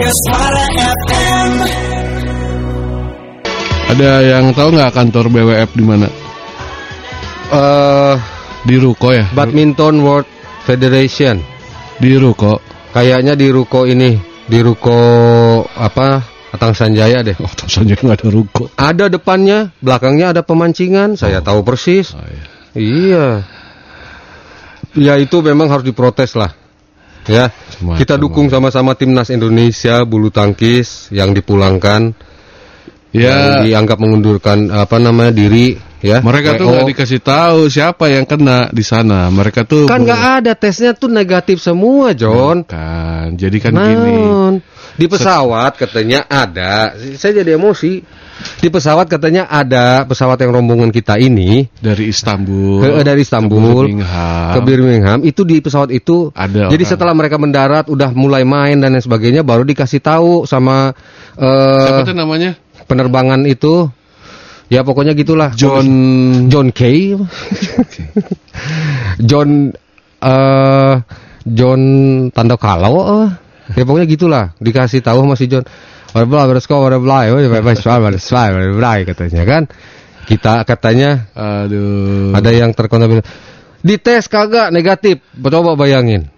Suara FM. Ada yang tahu nggak kantor BWF di mana? Eh, Di Ruko ya? Badminton World Federation. Di Ruko. Kayaknya di ruko ini, di ruko apa? Atang Sanjaya deh. Oh, terus aja nggak ada Ruko. Ada depannya, belakangnya ada pemancingan. Saya tahu persis. Oh, iya. Iya. Ya itu memang harus diprotes lah. Ya, Semacam kita dukung sama-sama timnas Indonesia bulu tangkis yang dipulangkan, yang Ya, dianggap mengundurkan apa namanya diri. Ya, mereka tuh nggak dikasih tahu siapa yang kena di sana. Mereka tuh kan nggak ada tesnya tuh negatif semua, John. Kan, jadi kan gini. Naon? Di pesawat katanya ada. Saya jadi emosi. Di pesawat katanya ada pesawat yang rombongan kita ini Dari Istanbul. ke, dari Istanbul ke Birmingham. ke Birmingham itu di pesawat itu Ada jadi orang. setelah mereka mendarat udah mulai main dan lain sebagainya baru dikasih tahu sama eh, Siapa namanya? penerbangan itu ya pokoknya gitulah John John Kay John eh John Tanda Kalau eh. ya pokoknya gitulah dikasih tahu sama si John Warblay bersko warblay warblay warblay warblay katanya kan kita katanya Aduh. ada yang terkontaminasi dites kagak negatif coba bayangin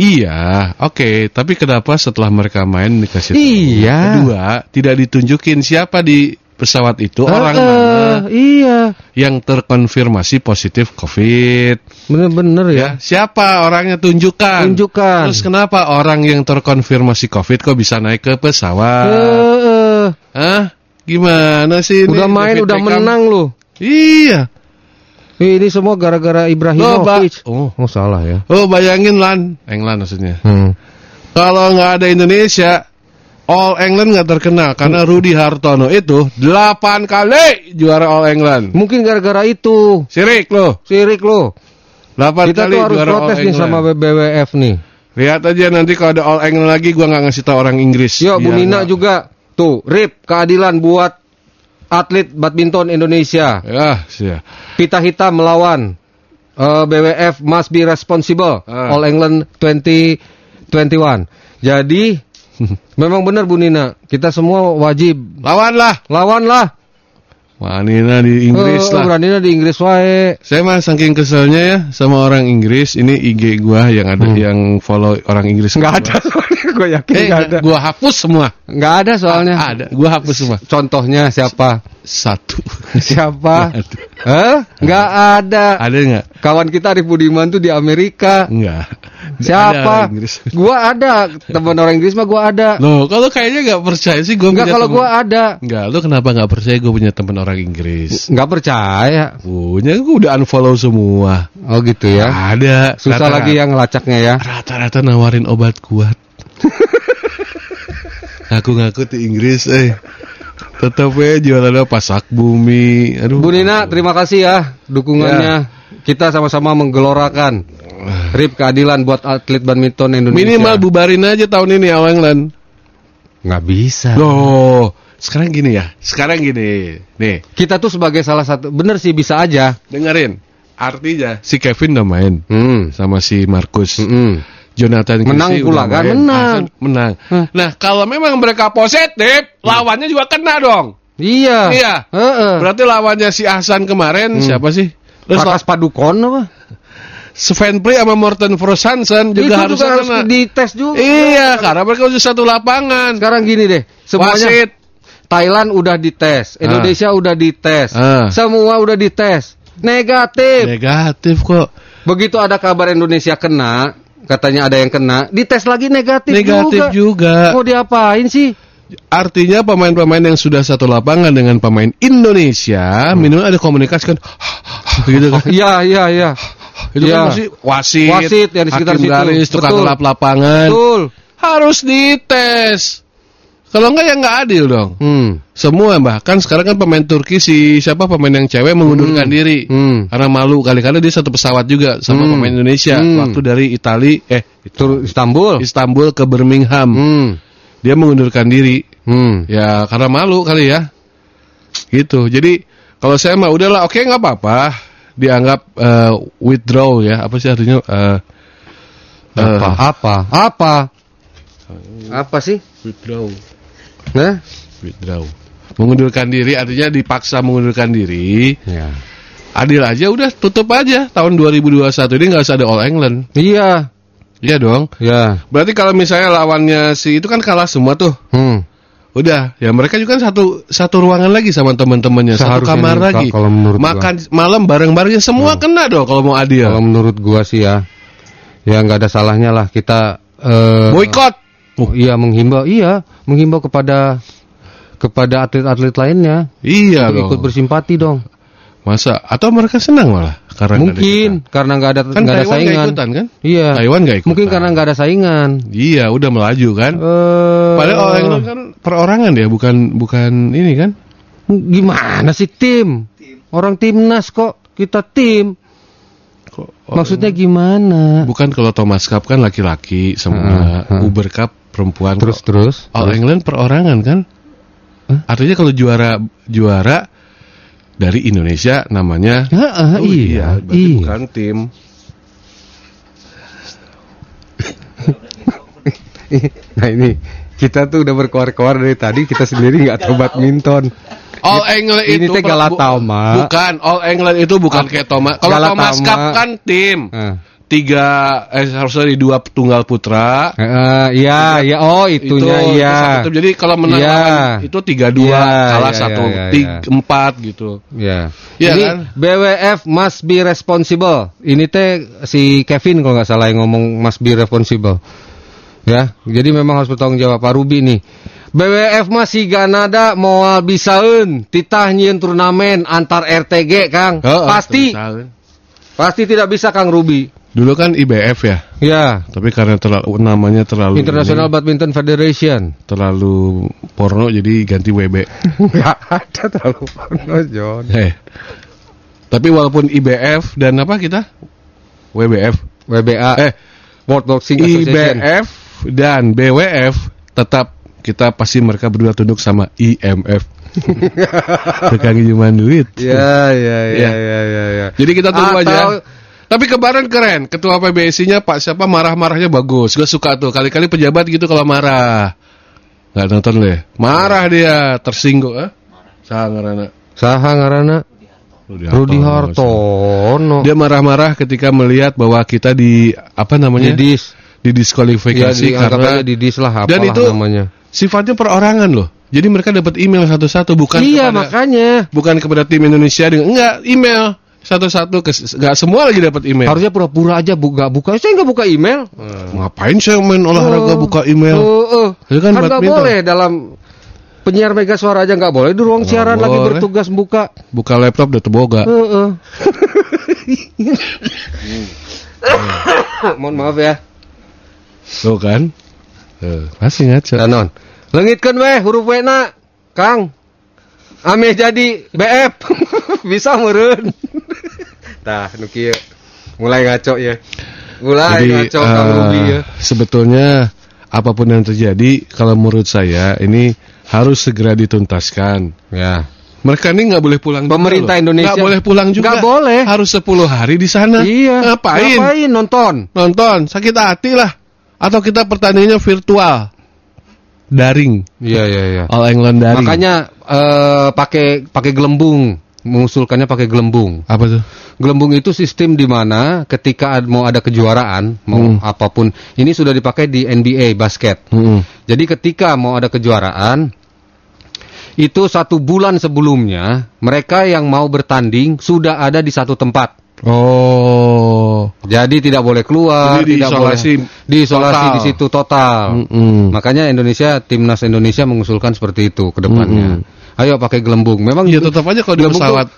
Iya, oke. Tapi kenapa setelah mereka main dikasih tahu? Iya. Kedua, tidak ditunjukin siapa di pesawat itu orang Eh, mana iya yang terkonfirmasi positif COVID. bener-bener ya Ya, siapa orangnya tunjukkan. Tunjukkan. Terus kenapa orang yang terkonfirmasi COVID kok bisa naik ke pesawat? Eh, eh. Hah? Gimana sih ini? udah main David udah Beckham? menang loh Iya. ini semua gara-gara Ibrahimovic Oh. oh salah ya Oh, bayangin Lan, England maksudnya. hmm. Kalau nggak ada Indonesia, All England nggak terkenal karena Rudi Hartono itu 8 kali juara All England. mungkin gara-gara itu Sirik loh, sirik loh 8 kita kali tuh harus juara All protes nih England. sama BWF nih Lihat aja nanti kalau ada All England lagi gua nggak ngasih tahu orang Inggris. Yuk Bu Nina juga tuh rip keadilan buat atlet badminton Indonesia Ya, siap. pita hitam melawan eh, BWF must be responsible Ah. All England 2021 jadi memang benar Bu Nina kita semua wajib Lawanlah. lawanlah Wah, Nina di Inggris Eh, lah. beraninya di Inggris wae Saya mah saking keselnya ya sama orang Inggris. Ini IG gua yang ada yang follow orang Inggris. Hmm. nggak ada soalnya gue yakin Eh, ada gua hapus semua. nggak ada soalnya Ada, gua hapus semua. contohnya siapa Satu. siapa Nggak ada. Hah? nggak ada Ada nggak? kawan kita Arif Budiman tuh di Amerika Enggak. Ada siapa Inggris. gua ada teman orang Inggris mah gua ada Loh, kalau kayaknya nggak percaya sih gue nggak kalau temen- gua ada Nggak, lu kenapa nggak percaya gue punya teman orang Inggris? nggak percaya Punya, gue udah unfollow semua. oh gitu ya Ada. susah Rata-rata- lagi yang ngelacaknya ya Rata-rata nawarin obat kuat. Ngaku-ngaku di Inggris, eh. Tetap ya jualannya pasak bumi. Aduh. Bu Nina terima kasih ya dukungannya kita sama-sama menggelorakan RIP keadilan buat atlet badminton Indonesia Minimal bubarin aja tahun ini All England. nggak bisa Loh, sekarang gini ya. Sekarang gini. Nih, kita tuh sebagai salah satu bener sih bisa aja dengerin. Artinya si Kevin udah main hmm. sama si Marcus. Mm-mm. Jonathan Menang Christie pula kan? Menang. Hasan menang. Hah. Nah, kalau memang mereka positif, lawannya juga kena dong. iya Iya. Heeh. Berarti lawannya si Hasan kemarin siapa sih? Terus Prakas Padukon apa Sven Pri sama Morten Frosansen juga harus juga harus kena. dites juga Iya, karena mereka udah satu lapangan. sekarang gini deh semuanya Wasit. Thailand udah dites Indonesia udah dites Ah. semua udah dites negatif Negatif kok. begitu ada kabar Indonesia kena katanya ada yang kena dites lagi negatif, Negatif juga. mau diapain sih Artinya pemain-pemain yang sudah satu lapangan dengan pemain Indonesia, minimal ada komunikasi kan, gitu kan. iya iya iya Itu Iya. kan pasti wasit, Wasit yang di sekitar situ. garis, tukang Betul. lap lapangan. betul Harus dites. Kalau enggak ya enggak adil dong. hmm. Semua bahkan sekarang kan pemain Turki si siapa pemain yang cewek mengundurkan diri Hmm. karena malu kali-kali dia satu pesawat juga sama Hmm. pemain Indonesia Hmm. waktu dari Itali eh Tur Istanbul Istanbul ke Birmingham hmm. dia mengundurkan diri Hmm. ya karena malu kali ya gitu jadi kalau saya mah udahlah oke nggak apa-apa dianggap eh, withdraw ya apa sih artinya eh, eh, apa apa apa Apa sih? Withdraw. Nah? Withdraw. Mengundurkan diri artinya dipaksa mengundurkan diri. Ya. Adil aja udah tutup aja tahun 2021 ini nggak usah ada All England. Iya. Iya dong. Ya. Berarti kalau misalnya lawannya si itu kan kalah semua tuh. Hmm. Udah, ya mereka juga kan satu satu ruangan lagi sama teman-temannya, satu kamar nih, lagi. Kalau menurut gua. Makan malam bareng-bareng semua kena dong kalau mau adil. Kalau menurut gua sih ya, ya nggak ada salahnya lah kita eh Boykot. Oh, iya menghimbau, iya menghimbau kepada kepada atlet-atlet lainnya Iya untuk dong. ikut bersimpati dong. Masa atau mereka senang malah karena Mungkin karena nggak ada kan nggak ada Taiwan saingan. ikutan kan? Iya. Taiwan nggak ikutan. Mungkin karena nggak ada saingan. Iya, udah melaju kan. Eh, Padahal All England kan perorangan ya, bukan bukan ini kan? gimana sih tim? Orang timnas kok kita tim. Kok Maksudnya gimana? Bukan kalau Thomas Cup kan laki-laki semua, Heeh, heeh. Uber Cup perempuan. Terus kok. terus. All terus. England perorangan kan? Hah? Artinya kalau juara juara dari Indonesia namanya Heeh, Oh iya, berarti iya. bukan tim. nah ini kita tuh udah berkoar-koar dari tadi kita sendiri nggak tahu badminton. All England Ini itu Galatama. bu- Bukan, All England itu bukan kayak Thomas. Kalau. Thomas Cup kan tim. Eh, Tiga eh harusnya di dua tunggal putra. eh, iya, iya, oh itunya itu, iya. itu. Jadi kalau menang Iya. lawan itu tiga dua, Iya, kalah iya, empat gitu. Ya. Iya Ini kan? BWF must be responsible. Ini teh si Kevin kalau nggak salah yang ngomong must be responsible. Ya, jadi memang harus bertanggung jawab Pak Ruby nih. BWF masih ganada moal bisaun titah nyieun turnamen antar RTG Kang. Oh, pasti pasti tidak bisa Kang Ruby. Dulu kan IBF ya, Ya, tapi karena terlalu namanya terlalu International ini, Badminton Federation. terlalu porno jadi ganti WB. Enggak ada terlalu porno, John. Eh. Tapi walaupun IBF dan apa kita? WBF. WBA, Eh, World Boxing Association. IBF dan BWF tetap kita pasti mereka berdua tunduk sama IMF. Tukang pinjaman duit. Ya, ya, ya, Ya. ya, ya, ya. Jadi kita tunggu Atau- aja. Tapi kemarin keren, ketua PBSI-nya Pak siapa marah-marahnya bagus. Gue suka tuh, kali-kali pejabat gitu kalau marah. Nggak nonton lu ya? Marah dia, tersinggung. Eh? Sangarana. Saha ngaranna? Rudi Hartono. Dia marah-marah ketika melihat bahwa kita di apa namanya? Didis. Didiskualifikasi Ya, karena Didis lah, dan itu namanya. sifatnya perorangan loh. Jadi mereka dapat email satu-satu bukan iya, kepada makanya. bukan kepada tim Indonesia dengan enggak email satu-satu ke enggak semua lagi dapat email. Harusnya pura-pura aja buka buka. Saya nggak buka email. Ngapain saya main olahraga Oh, buka email? Oh, oh. Itu Kan kan nggak boleh dalam penyiar mega suara aja nggak boleh di ruang Nggak siaran lagi boleh. bertugas buka. Buka laptop udah terboga. Heeh. Mohon maaf ya. Tuh kan? Eh, masih ngaco. Danon. Lengitkan weh huruf W na, Kang. Ame jadi BF. Bisa meureun. Tah, nu kieu. Mulai ngaco ya. Mulai Jadi ngaco Kang eh, Ruby ya. sebetulnya apa pun yang terjadi kalau menurut saya ini harus segera dituntaskan. Ya. Mereka ini nggak boleh pulang juga Pemerintah loh. Indonesia- nggak boleh pulang juga. Nggak boleh. Harus 10 hari di sana. Iya. Ngapain? Ngapain nonton? Nonton, sakit hati lah. Atau kita pertandingannya virtual. Daring. Iya, iya, iya. All England daring. Makanya eh, pakai pakai gelembung, mengusulkannya pakai gelembung. apa tuh? Gelembung itu sistem di mana ketika mau ada kejuaraan, mau Hmm. apa pun, ini sudah dipakai di NBA basket. Hmm. Jadi ketika mau ada kejuaraan, itu satu bulan sebelumnya mereka yang mau bertanding sudah ada di satu tempat. Oh. Jadi tidak boleh keluar, Jadi tidak diisolasi boleh diisolasi total. di situ total. Mm-mm. Makanya Indonesia timnas Indonesia mengusulkan seperti itu ke depannya. Ayo pakai gelembung. Memang Ya tetap aja kalau di gelembung pesawat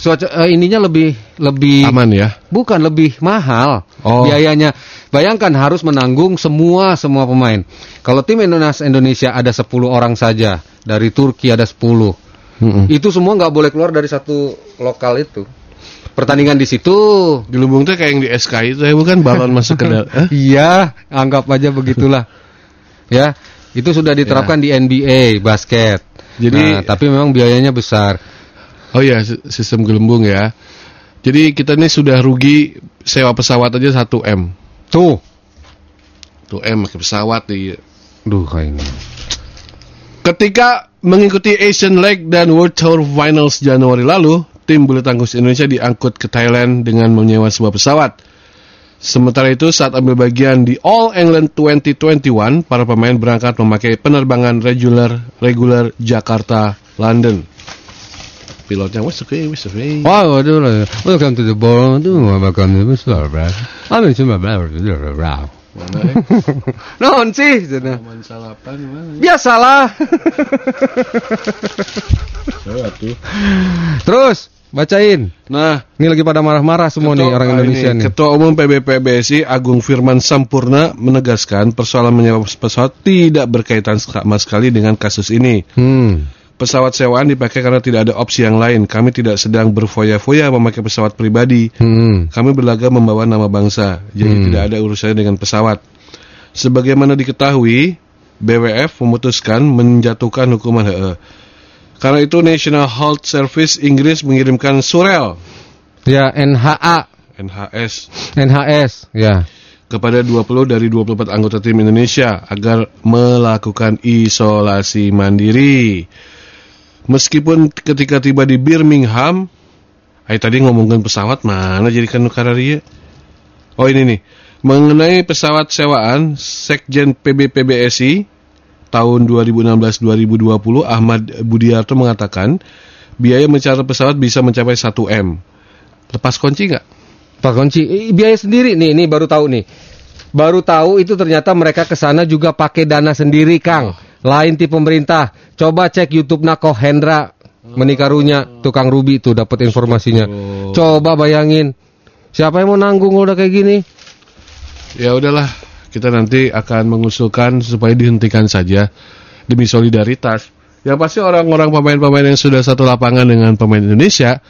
cuaca eh, ininya lebih lebih aman ya. bukan lebih mahal Oh. biayanya. Bayangkan harus menanggung semua semua pemain. Kalau tim Indonesia Indonesia ada 10 orang saja, dari Turki ada 10. Mm-mm. Itu semua nggak boleh keluar dari satu lokal itu. Pertandingan di situ. Di Lumbung tuh kayak yang di SK itu ya bukan balon masuk ke dalam. Eh? Iya, anggap aja begitulah. ya, itu sudah diterapkan di NBA basket. Jadi- Nah, tapi memang biayanya besar. Oh ya, si- sistem gelembung ya. Jadi kita ini sudah rugi sewa pesawat aja 1 M. Tuh, 1 M pakai pesawat di Duh kayak ini. Ketika mengikuti Asian League dan World Tour Finals Januari lalu, tim bulu tangkis Indonesia diangkut ke Thailand dengan menyewa sebuah pesawat. Sementara itu, saat ambil bagian di All England 2021, para pemain berangkat memakai penerbangan regular regular Jakarta London. Pilotnya wes oke, wes oke. Wow, waduh lah. Welcome to the ball. Welcome to the ball, bro. I'm in Sumba, bro. Mana eh? Non sih, sana. Taman Salapan mana? Biasalah. Terus bacain. Nah, Ini lagi pada marah-marah semua nih Ketua- orang ah, Indonesia ini, nih. Ketua Umum PB PBSI Agung Firman Sampurna menegaskan persoalan menyewa pesawat tidak berkaitan sama sekali dengan kasus ini. Hmm. Pesawat sewaan dipakai karena tidak ada opsi yang lain. Kami tidak sedang berfoya-foya memakai pesawat pribadi. Hmm. Kami berlaga membawa nama bangsa, jadi Hmm. tidak ada urusannya dengan pesawat. Sebagaimana diketahui, BWF memutuskan menjatuhkan hukuman HE. Karena itu National Health Service Inggris mengirimkan surel Ya NHA, NHS NHS, ya. kepada 20 dari 24 anggota tim Indonesia agar melakukan isolasi mandiri. Meskipun ketika tiba di Birmingham, Ay tadi ngomongin pesawat mana jadi kan kararia? Oh ini nih, mengenai pesawat sewaan, Sekjen PBPBSI tahun 2016-2020 Ahmad Budiarto mengatakan biaya mencatat pesawat bisa mencapai 1 M. Lepas kunci nggak? Pak Kunci, biaya sendiri nih, ini baru tahu nih. Baru tahu itu ternyata mereka ke sana juga pakai dana sendiri, Kang. Lain di pemerintah. Coba cek YouTube Nako Hendra menikarunya tukang Ruby itu dapat informasinya. Oh. Coba bayangin. Siapa yang mau nanggung udah kayak gini? Ya udahlah, kita nanti akan mengusulkan supaya dihentikan saja demi solidaritas. Yang pasti orang-orang pemain-pemain yang sudah satu lapangan dengan pemain Indonesia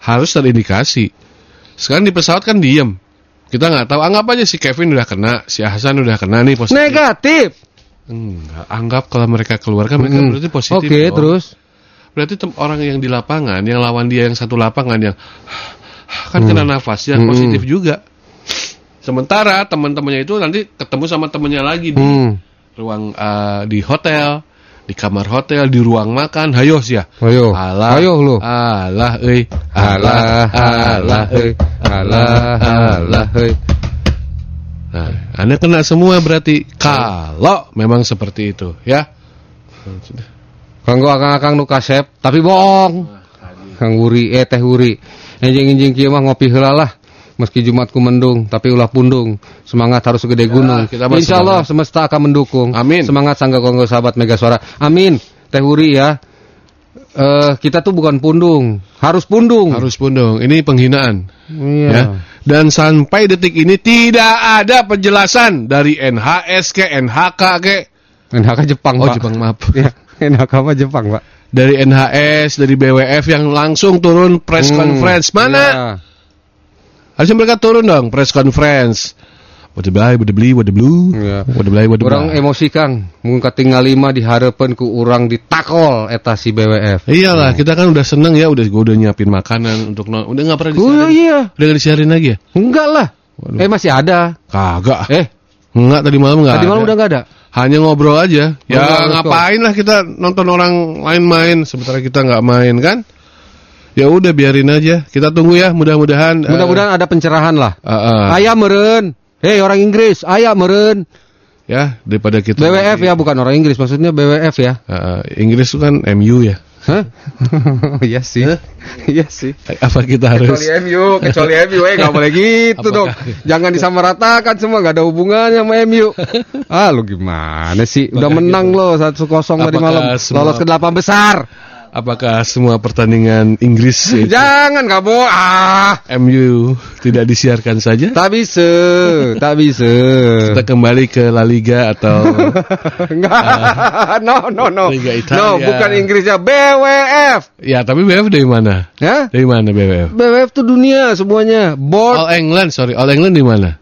harus terindikasi. Sekarang di pesawat kan diem. Kita nggak tahu. Anggap aja si Kevin udah kena, si Hasan udah kena nih positif. Negatif. Enggak, anggap kalau mereka keluar kan mereka Hmm. berarti positif. Oke, dong. terus. Berarti orang yang di lapangan, yang lawan dia yang satu lapangan yang kan kena nafas yang Hmm. positif juga. Sementara teman-temannya itu nanti ketemu sama temannya lagi di Hmm. ruang eh, di hotel, di kamar hotel, di ruang makan. Hayo sih ya. Ayo. Alah, Ayo lu. Alah, euy. Alah, alah, hei. Alah, alah, hei. Nah, Anda kena semua berarti kalau memang seperti itu, ya. Kanggo akang-akang nu kasep, tapi bohong. Kang Wuri, eh teh Wuri. Enjing-enjing kieu mah ngopi heula lah. Meski Jumatku mendung, tapi ulah pundung. Semangat harus segede gunung. kita mah Insya Allah semesta akan mendukung. Amin. Semangat sangga konggo sahabat Mega Suara. Amin. Teh Wuri ya. Eh kita tuh bukan pundung, harus pundung. Harus pundung. Ini penghinaan. Iya. ya. Dan sampai detik ini tidak ada penjelasan dari NHS ke NHK ke NHK Jepang, Oh Pak. Jepang maaf. Ya, NHK mah Jepang, Pak. Dari NHS, dari BWF yang langsung turun press Hmm, conference. Mana? iya. Harusnya mereka turun dong press conference. Wadah belai, wadah beli, wadah blue. Iya. Wadah belai, wadah Orang emosi Kang, mun katinggal lima dihareupeun ku urang ditakol eta si BWF. Iyalah, kita kan udah seneng ya, udah gua udah nyiapin makanan untuk non, udah nggak pernah Oh disiarin. iya, Udah nggak disiarin lagi ya? enggak lah. Waduh. Eh masih ada. Kagak. Eh, Enggak tadi malam enggak. tadi malam ada. udah enggak ada. Hanya ngobrol aja. Ya ngobrol. ngapain lah kita nonton orang lain main sementara kita nggak main kan? Ya udah biarin aja. Kita tunggu ya. Mudah-mudahan. eh, Mudah-mudahan ada pencerahan lah. eh, eh, Ayah meren. Hei orang Inggris, ayah meren. ya daripada kita. BWF ya, bukan orang Inggris, maksudnya BWF ya. Eh, Inggris itu kan MU ya. Hah? Iya sih. Iya sih. Apa kita harus? Kecuali MU, kecuali MU, eh nggak boleh gitu Apakah- dong. Jangan disamaratakan semua, nggak ada hubungannya sama MU. Ah, lu gimana sih? Udah Apakah menang lo satu kosong tadi Apakah malam, semua- lolos ke delapan besar. Apakah semua pertandingan Inggris yaitu Jangan kamu ah, MU tidak disiarkan saja? tak bisa, tak bisa. Kita kembali ke La Liga atau Enggak, no, no, no, Liga no, Italia. bukan Inggrisnya BWF, ya tapi BWF dari mana? ya? Dari mana BWF? BWF tuh dunia semuanya, board All England, sorry, All England di mana?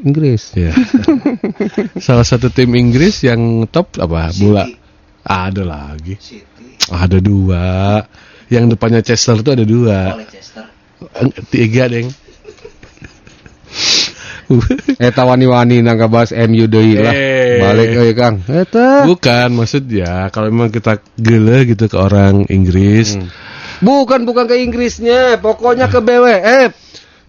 Inggris. Ya. Salah satu tim Inggris yang top apa? Bola. Ada lagi. Ada dua. Yang depannya Chester itu ada dua. Tiga, Deng. Eta wani-wani nangga bahas MU deui lah. Eh. Balik euy Kang. Eta. Bukan maksudnya kalau memang kita gele gitu ke orang Inggris. Hmm. Bukan bukan ke Inggrisnya, pokoknya ke BWF.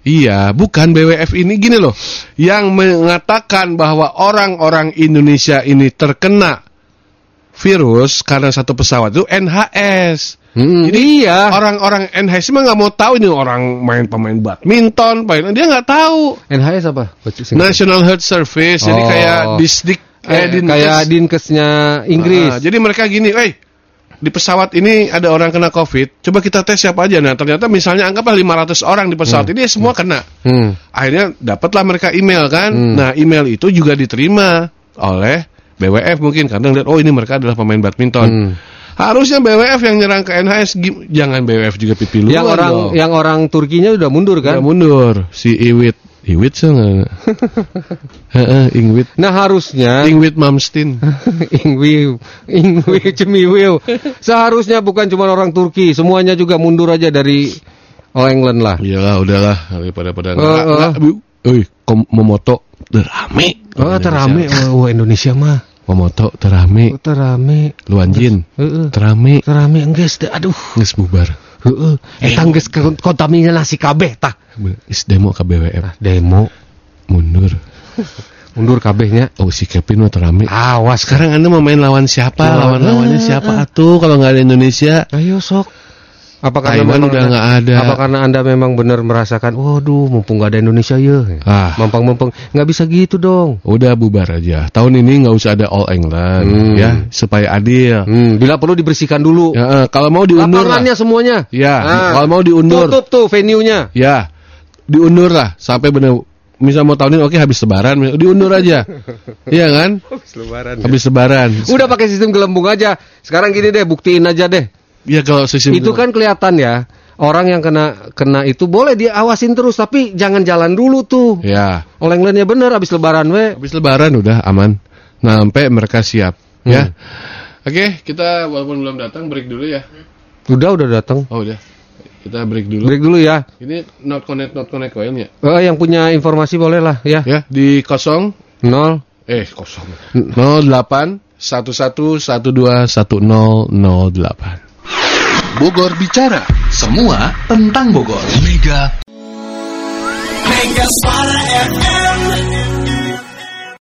Iya, bukan BWF ini gini loh, yang mengatakan bahwa orang-orang Indonesia ini terkena virus karena satu pesawat itu NHS. Hmm, Jadi iya. Orang-orang NHS mah nggak mau tahu ini orang main pemain badminton, main dia nggak tahu. NHS apa? National Health Service, jadi Oh. kayak disdik Eh, Dinkes. kayak dinkesnya Inggris. Ah, jadi mereka gini, eh di pesawat ini ada orang kena COVID, coba kita tes siapa aja. Nah ternyata misalnya anggaplah 500 orang di pesawat ini semua kena. Hmm. Akhirnya dapatlah mereka email kan. Hmm. Nah email itu juga diterima oleh BWF mungkin karena lihat oh ini mereka adalah pemain badminton. Hmm. Harusnya BWF yang nyerang ke NHS, jangan BWF juga pipi luar Yang orang dong. yang orang Turkinya udah mundur Udah kan? mundur si Iwit, Iwit sih? Heeh, Ingwit, Nah harusnya Ingwit Mamstin. Ingwiu, Ingwiu, Cemiwiu. Seharusnya bukan cuma orang Turki, semuanya juga mundur aja dari All England lah. Iyalah, udahlah daripada pada nggak, Bu. Eh, kom Momoto terame. Oh, terame oh, Indonesia mah. Momoto terame. Oh, terame. Luanjin Heeh. terame. Terame teh aduh. Nges bubar. Heeh. Eta geus kontaminasi kabeh tah. Is demo ke BWF Demo mundur. mundur kabehnya. Oh si Kevin mah terame. Awas. Sekarang anda mau main lawan siapa? Lawan- Lawan-lawannya siapa atuh kalau nggak ada Indonesia? Ayo sok. Apa karena Taiwan memang udah anda- nggak ada. Apa karena anda memang benar merasakan, waduh, mumpung nggak ada Indonesia ya. Ah. Mampang-mampang, nggak bisa gitu dong. Udah bubar aja. Tahun ini nggak usah ada All England Hmm. ya supaya adil. Hmm, bila perlu dibersihkan dulu. Ya, kalau mau diundur lah. Lapangannya semuanya. Ya, Ah. kalau mau diundur. Tutup tuh venue-nya. Ya, diundur lah sampai benar. Misal mau tahun ini oke habis lebaran, diundur aja. Iya kan? Lebaran. Habis lebaran. Udah pakai sistem gelembung aja. Sekarang gini deh, buktiin aja deh. Ya kalau sistem Itu kan kelihatan ya. Orang yang kena kena itu boleh diawasin terus, tapi jangan jalan dulu tuh. Ya, Oleh Englandnya bener habis lebaran we. habis lebaran udah aman. Nah, sampai mereka siap ya. Hmm. Oke, kita walaupun belum datang break dulu ya. Udah udah datang. Oh, udah. Kita break dulu. Break dulu ya. Ini not connect not connect coilnya. Eh, yang punya informasi boleh lah ya. Ya, di kosong Nol. eh kosong. 08 11 12 1008. Bogor bicara. Semua tentang Bogor. Mega. Mega Suara FM.